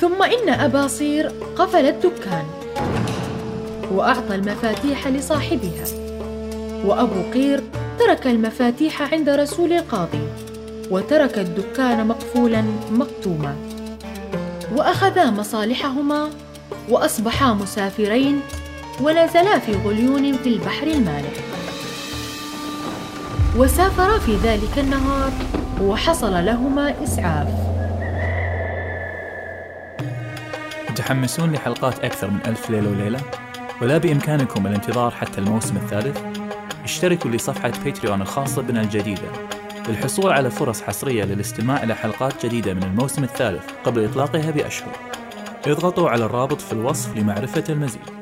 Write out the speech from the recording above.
ثم إن أبا صير قفل الدكان وأعطى المفاتيح لصاحبها وأبو قير ترك المفاتيح عند رسول القاضي وترك الدكان مقفولا مكتوما وأخذا مصالحهما وأصبحا مسافرين ونزلا في غليون في البحر المالح. وسافرا في ذلك النهار وحصل لهما إسعاف. متحمسون لحلقات أكثر من ألف ليلة وليلة؟ ولا بإمكانكم الانتظار حتى الموسم الثالث؟ اشتركوا لصفحة باتريون الخاصة بنا الجديدة للحصول على فرص حصرية للاستماع إلى حلقات جديدة من الموسم الثالث قبل إطلاقها بأشهر اضغطوا على الرابط في الوصف لمعرفة المزيد